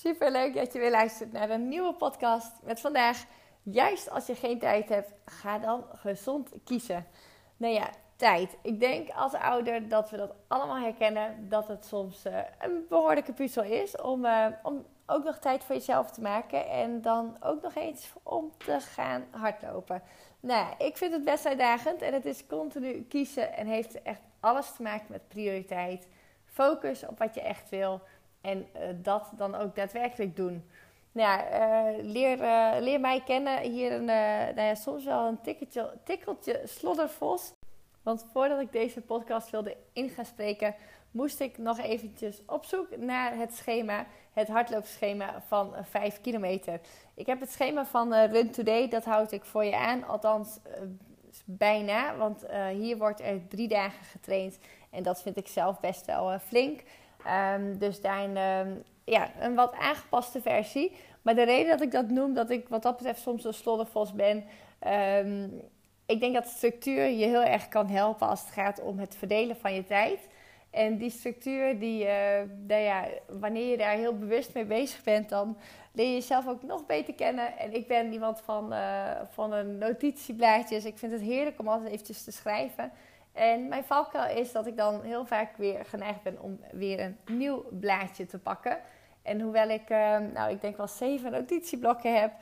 Super leuk dat je weer luistert naar een nieuwe podcast met vandaag. Juist als je geen tijd hebt, ga dan gezond kiezen. Nou ja, tijd. Ik denk als ouder dat we dat allemaal herkennen. Dat het soms uh, een behoorlijke puzzel is om, uh, om ook nog tijd voor jezelf te maken. En dan ook nog eens om te gaan hardlopen. Nou ja, ik vind het best uitdagend. En het is continu kiezen. En heeft echt alles te maken met prioriteit. Focus op wat je echt wil. En uh, dat dan ook daadwerkelijk doen. Nou ja, uh, leer, uh, leer mij kennen hier een, nou ja, soms wel een tikkeltje, tikkeltje sloddervos. Want voordat ik deze podcast wilde in gaan spreken, moest ik nog eventjes op zoek naar het schema, het hardloopschema van 5 kilometer. Ik heb het schema van Run Today, dat houd ik voor je aan, althans bijna, want hier wordt er drie dagen getraind en dat vind ik zelf best wel flink. Um, dus daarin um, ja, een wat aangepaste versie. Maar de reden dat ik dat noem, dat ik wat dat betreft soms een sloddervos ben. Um, ik denk dat structuur je heel erg kan helpen als het gaat om het verdelen van je tijd. En die structuur, die, uh, nou ja, wanneer je daar heel bewust mee bezig bent, dan leer je jezelf ook nog beter kennen. En ik ben iemand van, uh, van een notitieblaadjes. Ik vind het heerlijk om altijd eventjes te schrijven. En mijn valkuil is dat ik dan heel vaak weer geneigd ben om weer een nieuw blaadje te pakken. En hoewel ik, uh, nou, ik denk wel zeven notitieblokken heb,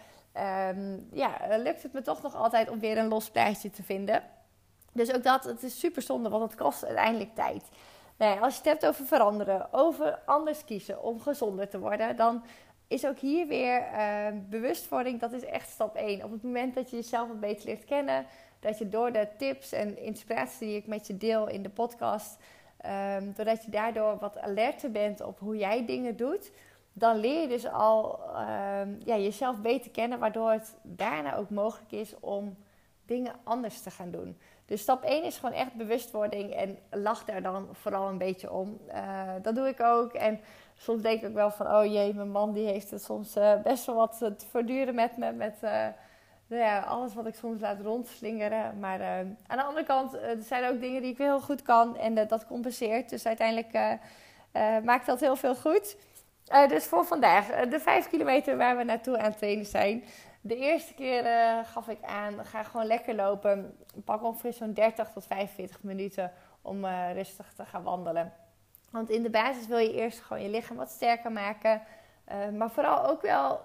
um, ja, lukt het me toch nog altijd om weer een los blaadje te vinden. Dus ook dat, het is super zonde, want het kost uiteindelijk tijd. Nou als je het hebt over veranderen, over anders kiezen, om gezonder te worden, dan is ook hier weer uh, bewustwording, dat is echt stap 1. Op het moment dat je jezelf wat beter leert kennen, dat je door de tips en inspiratie die ik met je deel in de podcast, um, doordat je daardoor wat alerter bent op hoe jij dingen doet, dan leer je dus al um, ja, jezelf beter kennen, waardoor het daarna ook mogelijk is om dingen anders te gaan doen. Dus stap 1 is gewoon echt bewustwording en lach daar dan vooral een beetje om. Uh, dat doe ik ook. En soms denk ik ook wel van, oh jee, mijn man die heeft het soms uh, best wel wat te verduren met me. Met, nou ja, alles wat ik soms laat rondslingeren. Maar uh, aan de andere kant, uh, er zijn ook dingen die ik heel goed kan en uh, dat compenseert. Dus uiteindelijk maakt dat heel veel goed. dus voor vandaag, de vijf kilometer waar we naartoe aan het trainen zijn. De eerste keer gaf ik aan, ga gewoon lekker lopen. Pak ongeveer zo'n 30 tot 45 minuten om rustig te gaan wandelen. Want in de basis wil je eerst gewoon je lichaam wat sterker maken. maar vooral ook wel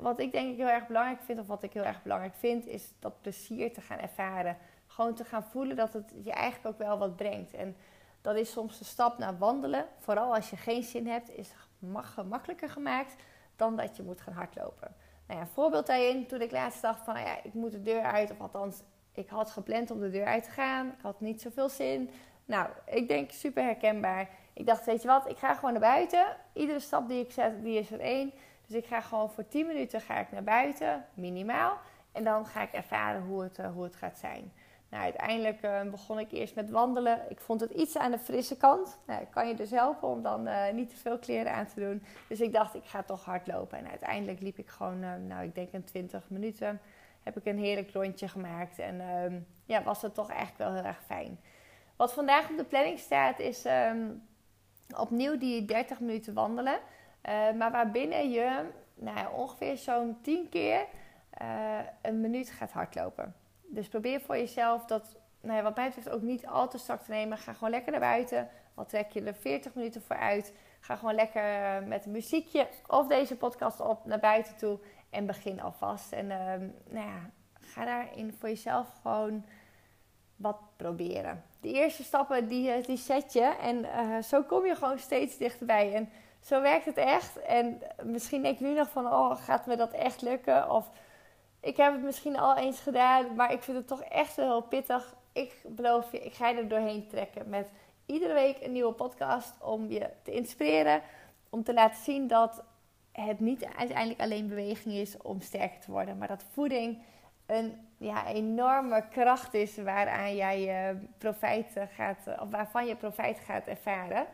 wat ik denk ik heel erg belangrijk vind, of wat ik heel erg belangrijk vind, is dat plezier te gaan ervaren. Gewoon te gaan voelen dat het je eigenlijk ook wel wat brengt. En dat is soms de stap naar wandelen. Vooral als je geen zin hebt, is gemakkelijker gemaakt dan dat je moet gaan hardlopen. Nou ja, een voorbeeld daarin, toen ik laatst dacht van, nou ja, ik moet de deur uit. Of althans, ik had gepland om de deur uit te gaan. Ik had niet zoveel zin. Nou, ik denk super herkenbaar. Ik dacht, weet je wat, ik ga gewoon naar buiten. Iedere stap die ik zet, die is er één. Dus ik ga gewoon voor 10 minuten ga ik naar buiten, minimaal. En dan ga ik ervaren hoe het, uh, hoe het gaat zijn. Nou, uiteindelijk uh, begon ik eerst met wandelen. Ik vond het iets aan de frisse kant. Nou, kan je dus helpen om dan uh, niet te veel kleren aan te doen. Dus ik dacht, ik ga toch hardlopen. En uiteindelijk liep ik gewoon, nou, ik denk een 20 minuten. Heb ik een heerlijk rondje gemaakt. En ehm, ja, was het toch eigenlijk wel heel erg fijn. Wat vandaag op de planning staat, is um, opnieuw die 30 minuten wandelen. Uh, maar waarbinnen je nou ongeveer zo'n 10 keer uh, een minuut gaat hardlopen. Dus probeer voor jezelf dat, nou ja, wat mij betreft, ook niet al te strak te nemen. Ga gewoon lekker naar buiten. Al trek je er 40 minuten voor uit. Ga gewoon lekker met een muziekje of deze podcast op naar buiten toe en begin alvast. En ehm, nou ja, ga daarin voor jezelf gewoon wat proberen. De eerste stappen die, eh, die zet je en zo kom je gewoon steeds dichterbij. En zo werkt het echt. En misschien denk je nu nog van, oh, gaat me dat echt lukken? Of ik heb het misschien al eens gedaan, maar ik vind het toch echt wel heel pittig. Ik beloof je, ik ga je er doorheen trekken met iedere week een nieuwe podcast om je te inspireren. Om te laten zien dat het niet uiteindelijk alleen beweging is om sterker te worden, maar dat voeding een ja, enorme kracht is waaraan jij je profijt gaat, of waarvan je profijt gaat ervaren.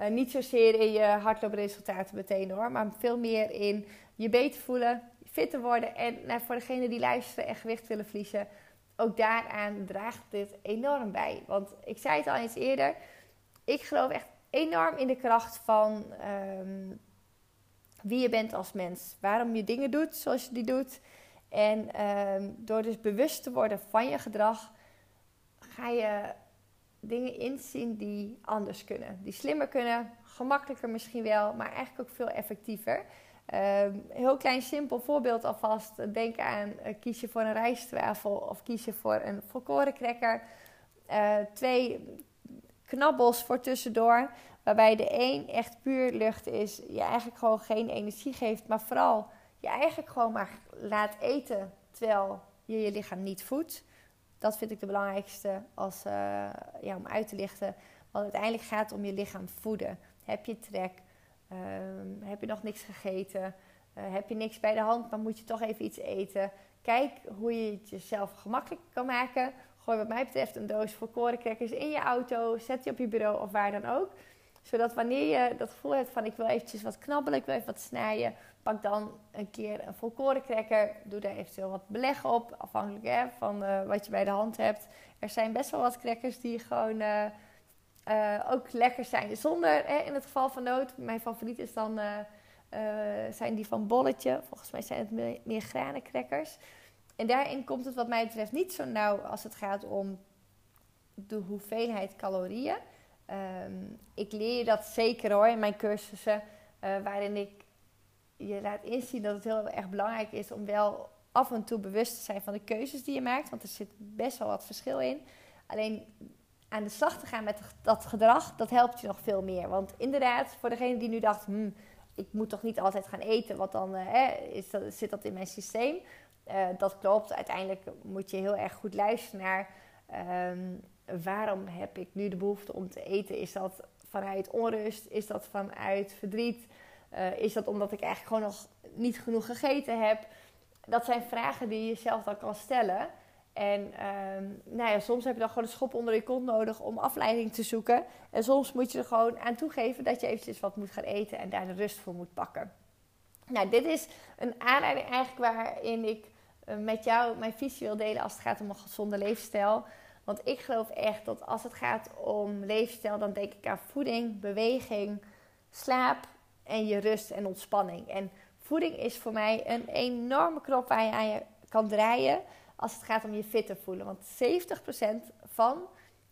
Uh, niet zozeer in je hardloopresultaten meteen hoor, maar veel meer in je beter voelen, fitter worden en nou, voor degene die luisteren en gewicht willen verliezen, ook daaraan draagt dit enorm bij. Want ik zei het al eens eerder, ik geloof echt enorm in de kracht van um, wie je bent als mens. Waarom je dingen doet zoals je die doet. En um, door dus bewust te worden van je gedrag, ga je dingen inzien die anders kunnen. Die slimmer kunnen, gemakkelijker misschien wel, maar eigenlijk ook veel effectiever. Um, heel klein simpel voorbeeld alvast. Denk aan uh, kies je voor een rijstwafel of kies je voor een volkorencracker. Uh, twee knabbels voor tussendoor. Waarbij de een echt puur lucht is. Je eigenlijk gewoon geen energie geeft. Maar vooral je eigenlijk gewoon maar laat eten. Terwijl je je lichaam niet voedt. Dat vind ik de belangrijkste als, uh, ja, om uit te lichten. Want uiteindelijk gaat het om je lichaam voeden. Heb je trek? Um, heb je nog niks gegeten? Uh, heb je niks bij de hand, maar moet je toch even iets eten? Kijk hoe je het jezelf gemakkelijk kan maken. Gooi wat mij betreft een doos volkorencrackers in je auto. Zet die op je bureau of waar dan ook. Zodat wanneer je dat gevoel hebt van ik wil eventjes wat knabbelen, ik wil even wat snijden. Pak dan een keer een volkorencracker. Doe daar eventueel wat beleg op. Afhankelijk hè, van uh, wat je bij de hand hebt. Er zijn best wel wat crackers die gewoon uh, uh, ook lekker zijn. Zonder, hè, in het geval van nood. Mijn favoriet is dan, zijn die van Bolletje. Volgens mij zijn het meer, meer. En daarin komt het wat mij betreft niet zo nauw als het gaat om de hoeveelheid calorieën. Um, ik leer dat zeker hoor in mijn cursussen, waarin ik je laat inzien dat het heel erg belangrijk is om wel af en toe bewust te zijn van de keuzes die je maakt. Want er zit best wel wat verschil in. Alleen aan de slag te gaan met dat gedrag, dat helpt je nog veel meer. Want inderdaad, voor degene die nu dacht, hm, ik moet toch niet altijd gaan eten, want dan uh, is dat, zit dat in mijn systeem. Uh, dat klopt. Uiteindelijk moet je heel erg goed luisteren naar um, waarom heb ik nu de behoefte om te eten. Is dat vanuit onrust? Is dat vanuit verdriet? Uh, is dat omdat ik eigenlijk gewoon nog niet genoeg gegeten heb? Dat zijn vragen die je jezelf dan kan stellen. En um, nou ja, soms heb je dan gewoon een schop onder je kont nodig om afleiding te zoeken. En soms moet je er gewoon aan toegeven dat je eventjes wat moet gaan eten en daar de rust voor moet pakken. Nou, dit is een aanleiding eigenlijk waarin ik uh, met jou mijn visie wil delen als het gaat om een gezonde leefstijl. Want ik geloof echt dat als het gaat om leefstijl, dan denk ik aan voeding, beweging, slaap en je rust en ontspanning. En voeding is voor mij een enorme knop waar je aan je kan draaien als het gaat om je fit te voelen. Want 70% van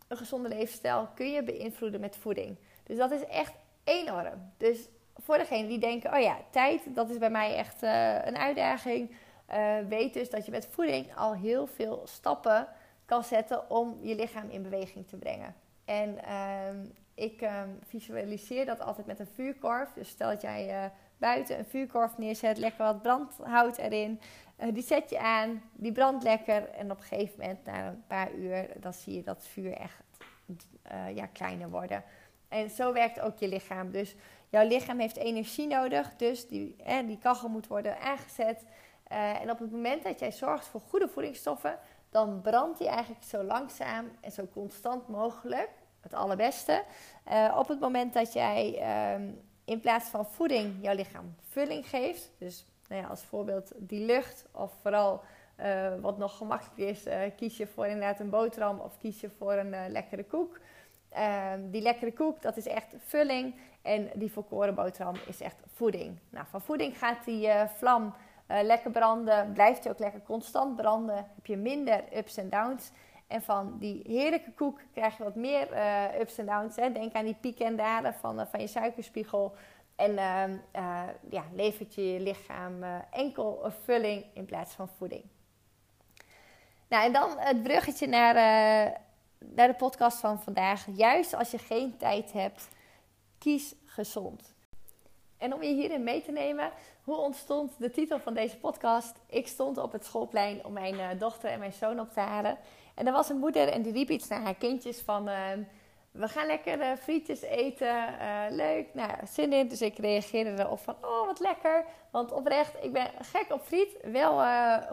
een gezonde leefstijl kun je beïnvloeden met voeding. Dus dat is echt enorm. Dus voor degenen die denken, oh ja, tijd, dat is bij mij echt uh, een uitdaging. Uh, weet dus dat je met voeding al heel veel stappen kan zetten om je lichaam in beweging te brengen. En uh, ik um, visualiseer dat altijd met een vuurkorf. Dus stel dat jij uh, buiten een vuurkorf neerzet, lekker wat brandhout erin. Uh, die zet je aan, die brandt lekker. En op een gegeven moment, na een paar uur, dan zie je dat vuur echt uh, ja, kleiner worden. En zo werkt ook je lichaam. Dus jouw lichaam heeft energie nodig. Dus die, eh, die kachel moet worden aangezet. en op het moment dat jij zorgt voor goede voedingsstoffen, dan brandt die eigenlijk zo langzaam en zo constant mogelijk. Het allerbeste. Uh, op het moment dat jij um, in plaats van voeding jouw lichaam vulling geeft. Dus nou ja, als voorbeeld die lucht. Of vooral uh, wat nog gemakkelijk is. Uh, kies je voor inderdaad een boterham of kies je voor een lekkere koek. Ehm, die lekkere koek, dat is echt vulling. En die volkoren boterham is echt voeding. Nou, van voeding gaat die vlam lekker branden. Blijft hij ook lekker constant branden. Heb je minder ups en downs. En van die heerlijke koek krijg je wat meer uh, ups en downs. Hè. Denk aan die pieken en dalen van, uh, van je suikerspiegel. En uh, ja, levert je je lichaam enkel vulling in plaats van voeding. Nou, en dan het bruggetje naar, naar de podcast van vandaag. Juist als je geen tijd hebt, kies gezond. En om je hierin mee te nemen, hoe ontstond de titel van deze podcast? Ik stond op het schoolplein om mijn dochter en mijn zoon op te halen. En er was een moeder en die riep iets naar haar kindjes van... Uh, we gaan lekker uh, frietjes eten, uh, leuk, nou, zin in. Dus ik reageerde erop van, oh wat lekker. Want oprecht, ik ben gek op friet, wel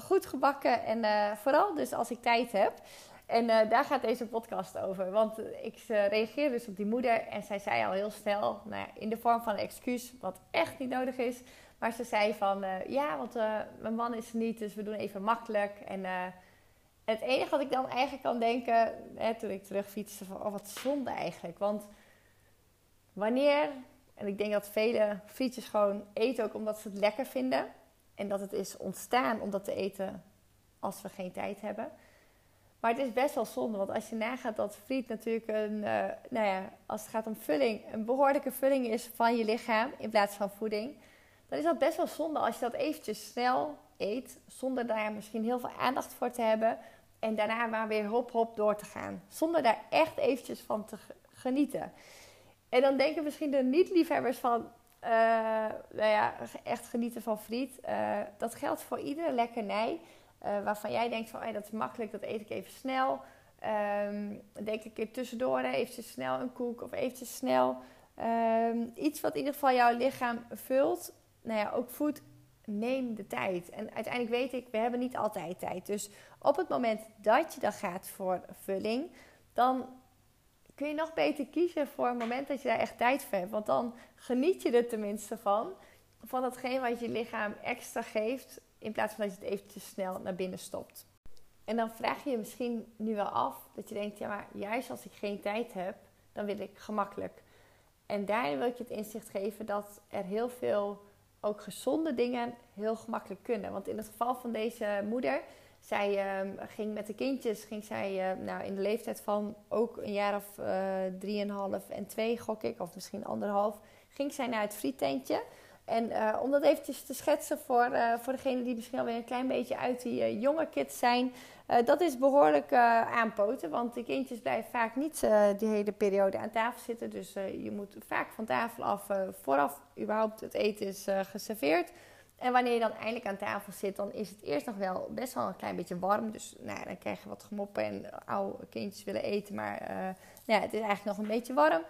goed gebakken en vooral dus als ik tijd heb. En daar gaat deze podcast over. Want ik reageerde dus op die moeder en zij zei al heel snel, nou in de vorm van een excuus, wat echt niet nodig is. Maar ze zei van, ja, want mijn man is er niet, dus we doen even makkelijk. En het enige wat ik dan eigenlijk kan denken, hè, toen ik terugfietste, van, oh wat zonde eigenlijk. Want wanneer, en ik denk dat vele frietjes gewoon eten ook omdat ze het lekker vinden. En dat het is ontstaan om dat te eten als we geen tijd hebben. Maar het is best wel zonde, want als je nagaat dat friet natuurlijk een, uh, nou ja, als het gaat om vulling, een behoorlijke vulling is van je lichaam in plaats van voeding, dan is dat best wel zonde als je dat eventjes snel eet, zonder daar misschien heel veel aandacht voor te hebben en daarna maar weer hop hop door te gaan, zonder daar echt eventjes van te genieten. En dan denken misschien de niet-liefhebbers van, uh, nou ja, echt genieten van friet. Uh, dat geldt voor iedere lekkernij. Uh, waarvan jij denkt van, hey, dat is makkelijk, dat eet ik even snel. Um, denk ik er tussendoor eventjes snel een koek of eventjes snel um, iets wat in ieder geval jouw lichaam vult. Nou ja, ook voedt, neem de tijd. En uiteindelijk weet ik, we hebben niet altijd tijd. Dus op het moment dat je dan gaat voor vulling, dan kun je nog beter kiezen voor een moment dat je daar echt tijd voor hebt. Want dan geniet je er tenminste van. Van datgene wat je lichaam extra geeft in plaats van dat je het eventjes snel naar binnen stopt. En dan vraag je je misschien nu wel af dat je denkt, ja maar juist als ik geen tijd heb, dan wil ik gemakkelijk. En daarin wil ik je het inzicht geven dat er heel veel ook gezonde dingen heel gemakkelijk kunnen. Want in het geval van deze moeder, zij uh, ging met de kindjes, ging zij uh, nou, in de leeftijd van ook een jaar of uh, drieënhalf en twee, gok ik, of misschien anderhalf, ging zij naar het friettentje. En uh, om dat eventjes te schetsen voor, uh, voor degenen die misschien alweer een klein beetje uit die jonge kids zijn. dat is behoorlijk aanpoten, want de kindjes blijven vaak niet die hele periode aan tafel zitten. Dus je moet vaak van tafel af vooraf überhaupt het eten is geserveerd. En wanneer je dan eindelijk aan tafel zit, dan is het eerst nog wel best wel een klein beetje warm. Dus nou, dan krijg je wat gemoppen en oude kindjes willen eten, maar nou, het is eigenlijk nog een beetje warm.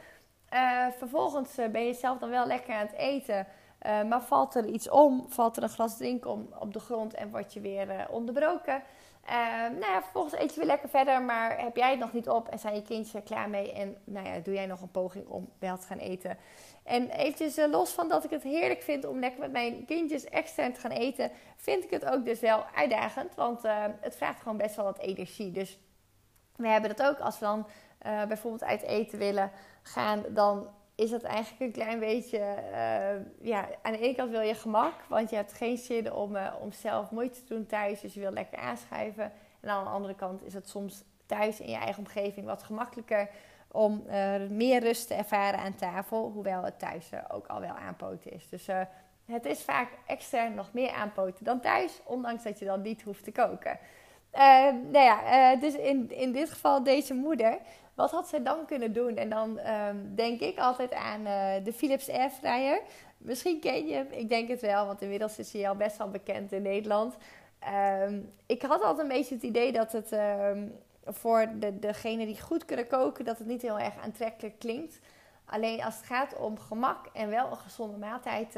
vervolgens ben je zelf dan wel lekker aan het eten. Maar valt er iets om, valt er een glas drink om op de grond en word je weer onderbroken. Uh, nou ja, vervolgens eet je weer lekker verder, maar heb jij het nog niet op en zijn je kindjes er klaar mee en nou ja, doe jij nog een poging om wel te gaan eten. En eventjes los van dat ik het heerlijk vind om lekker met mijn kindjes extern te gaan eten, vind ik het ook dus wel uitdagend, want het vraagt gewoon best wel wat energie. Dus we hebben dat ook als we dan bijvoorbeeld uit eten willen gaan, dan is dat eigenlijk een klein beetje... Uh, ja, aan de ene kant wil je gemak, want je hebt geen zin om, uh, om zelf moeite te doen thuis. Dus je wil lekker aanschuiven. En aan de andere kant is het soms thuis in je eigen omgeving wat gemakkelijker... om uh, meer rust te ervaren aan tafel. Hoewel het thuis ook al wel aanpoten is. Dus het is vaak extern nog meer aanpoten dan thuis. Ondanks dat je dan niet hoeft te koken. Nou ja, dus in, in dit geval deze moeder wat had zij dan kunnen doen? En dan ehm, denk ik altijd aan uh, de Philips Airfryer. Misschien ken je hem, ik denk het wel, want inmiddels is hij al best wel bekend in Nederland. Um, ik had altijd een beetje het idee dat het voor de, degenen die goed kunnen koken, dat het niet heel erg aantrekkelijk klinkt. Alleen als het gaat om gemak en wel een gezonde maaltijd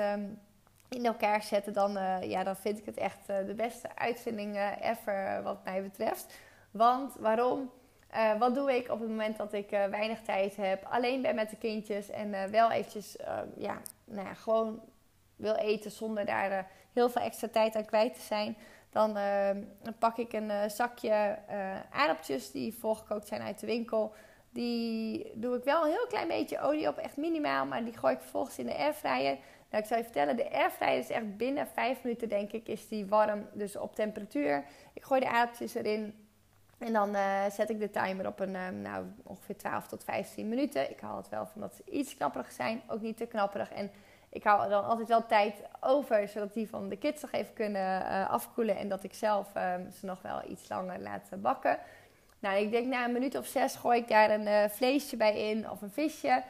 in elkaar zetten, dan, uh, ja, dan vind ik het echt uh, de beste uitvinding ever wat mij betreft. Want waarom? Wat doe ik op het moment dat ik weinig tijd heb, alleen ben met de kindjes en wel eventjes, ja, nou ja, gewoon wil eten zonder daar heel veel extra tijd aan kwijt te zijn. Dan, dan pak ik een zakje aardappeltjes die voorgekookt zijn uit de winkel. Die doe ik wel een heel klein beetje olie op, echt minimaal, maar die gooi ik vervolgens in de airfryer. Nou, ik zou je vertellen, de airfryer is echt binnen 5 minuten, denk ik, is die warm, dus op temperatuur. Ik gooi de aardappeltjes erin, En dan uh, zet ik de timer op een, uh, nou, ongeveer 12 tot 15 minuten. Ik haal het wel van dat ze iets knapperig zijn, ook niet te knapperig. En ik hou dan altijd wel tijd over, zodat die van de kids nog even kunnen uh, afkoelen. En dat ik zelf ehm, ze nog wel iets langer laat bakken. Nou, ik denk na een minuut of zes gooi ik daar een vleesje bij in of een visje.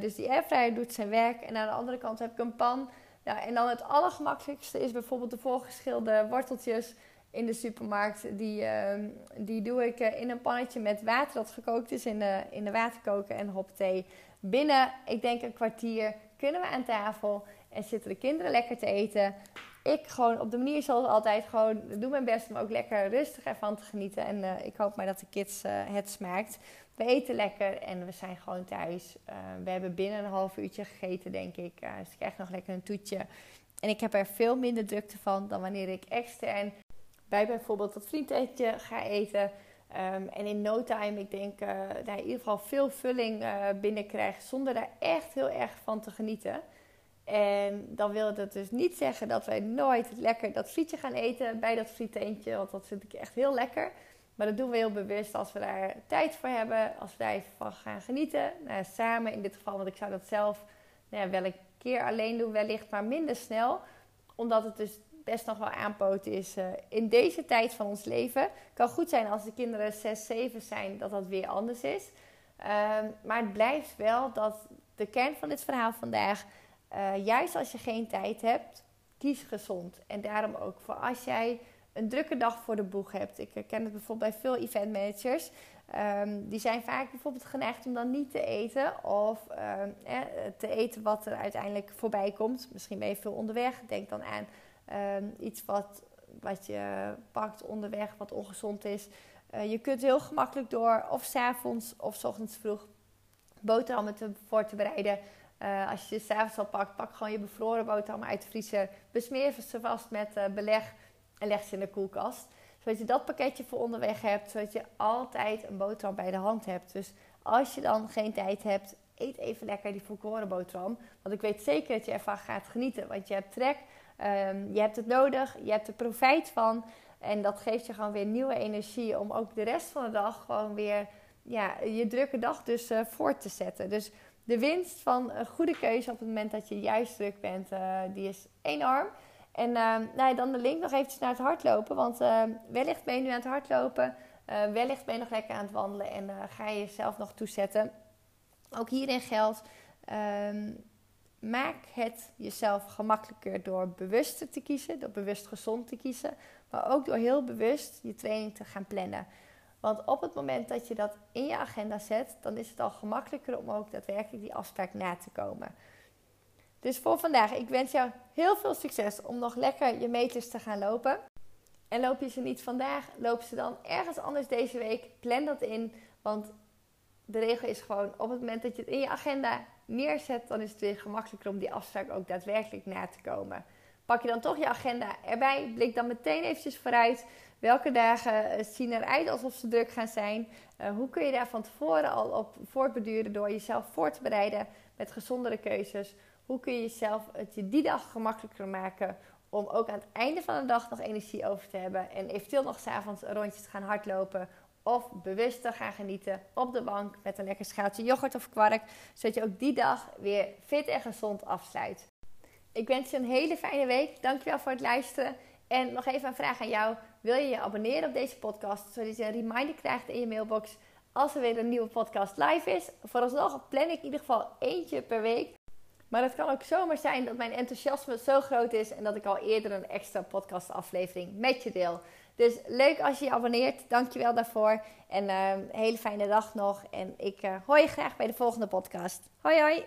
Dus die airfryer doet zijn werk. En aan de andere kant heb ik een pan. Nou, en dan het allergemakkelijkste is bijvoorbeeld de voorgeschilde worteltjes in de supermarkt. Die, ehm, die doe ik in een pannetje met water dat gekookt is in de, in de waterkoker en hop thee. Binnen, ik denk een kwartier, kunnen we aan tafel en zitten de kinderen lekker te eten. Ik gewoon op de manier zoals altijd gewoon doe mijn best om ook lekker rustig ervan te genieten. En uh, ik hoop maar dat de kids uh, het smaakt. We eten lekker en we zijn gewoon thuis. Uh, we hebben binnen een half uurtje gegeten, denk ik. dus ik krijg nog lekker een toetje. En ik heb er veel minder drukte van dan wanneer ik extern bij bijvoorbeeld dat vriendetje ga eten. Um, en in no time, ik denk, daar in ieder geval veel vulling binnenkrijg zonder daar echt heel erg van te genieten. En dan wil dat dus niet zeggen dat wij nooit lekker dat frietje gaan eten bij dat frieteentje, want dat vind ik echt heel lekker. Maar dat doen we heel bewust als we daar tijd voor hebben, als we van gaan genieten. Nou, samen in dit geval, want ik zou dat zelf nou ja, wel een keer alleen doen, wellicht, maar minder snel. Omdat het dus best nog wel aanpoten is uh, in deze tijd van ons leven. Kan goed zijn als de kinderen 6, 7 zijn, dat dat weer anders is. Uh, maar het blijft wel dat de kern van dit verhaal vandaag, uh, juist als je geen tijd hebt, kies gezond. En daarom ook voor als jij een drukke dag voor de boeg hebt. Ik ken het bijvoorbeeld bij veel event managers. Um, die zijn vaak bijvoorbeeld geneigd om dan niet te eten of eh, te eten wat er uiteindelijk voorbij komt. Misschien ben je veel onderweg. Denk dan aan Um, iets wat, wat je pakt onderweg, wat ongezond is. Uh, je kunt heel gemakkelijk door, of s'avonds of s ochtends vroeg, boterhammen te, voor te bereiden. Uh, als je ze s'avonds al pakt, pak gewoon je bevroren boterhammen uit de vriezer. Besmeer ze vast met uh, beleg en leg ze in de koelkast. Zodat je dat pakketje voor onderweg hebt, zodat je altijd een boterham bij de hand hebt. Dus als je dan geen tijd hebt, eet even lekker die volkoren boterham. Want ik weet zeker dat je ervan gaat genieten, want je hebt trek. Um, je hebt het nodig, je hebt er profijt van. En dat geeft je gewoon weer nieuwe energie om ook de rest van de dag gewoon weer ja, je drukke dag dus uh, voort te zetten. Dus de winst van een goede keuze op het moment dat je juist druk bent, uh, die is enorm. En uh, nou, dan de link nog eventjes naar het hardlopen. Want uh, wellicht ben je nu aan het hardlopen. wellicht ben je nog lekker aan het wandelen en ga je jezelf nog toezetten. Ook hierin geldt, um, maak het jezelf gemakkelijker door bewuster te kiezen, door bewust gezond te kiezen, maar ook door heel bewust je training te gaan plannen. Want op het moment dat je dat in je agenda zet, dan is het al gemakkelijker om ook daadwerkelijk die afspraak na te komen. Dus voor vandaag, ik wens jou heel veel succes om nog lekker je meters te gaan lopen. En loop je ze niet vandaag, loop ze dan ergens anders deze week. Plan dat in, want de regel is gewoon op het moment dat je het in je agenda neerzet, dan is het weer gemakkelijker om die afspraak ook daadwerkelijk na te komen. Pak je dan toch je agenda erbij, blik dan meteen eventjes vooruit. Welke dagen eh, zien eruit alsof ze druk gaan zijn? Uh, hoe kun je daar van tevoren al op voortbeduren door jezelf voor te bereiden met gezondere keuzes? Hoe kun je jezelf het je die dag gemakkelijker maken om ook aan het einde van de dag nog energie over te hebben en eventueel nog s'avonds een rondje te gaan hardlopen of bewust te gaan genieten op de bank met een lekker schaaltje yoghurt of kwark, zodat je ook die dag weer fit en gezond afsluit. Ik wens je een hele fijne week. Dankjewel voor het luisteren. En nog even een vraag aan jou. Wil je je abonneren op deze podcast, zodat je een reminder krijgt in je mailbox als er weer een nieuwe podcast live is? Vooralsnog plan ik in ieder geval eentje per week. Maar het kan ook zomaar zijn dat mijn enthousiasme zo groot is en dat ik al eerder een extra podcastaflevering met je deel. Dus leuk als je je abonneert. Dankjewel daarvoor. En een hele fijne dag nog. En ik uh, hoor je graag bij de volgende podcast. Hoi hoi!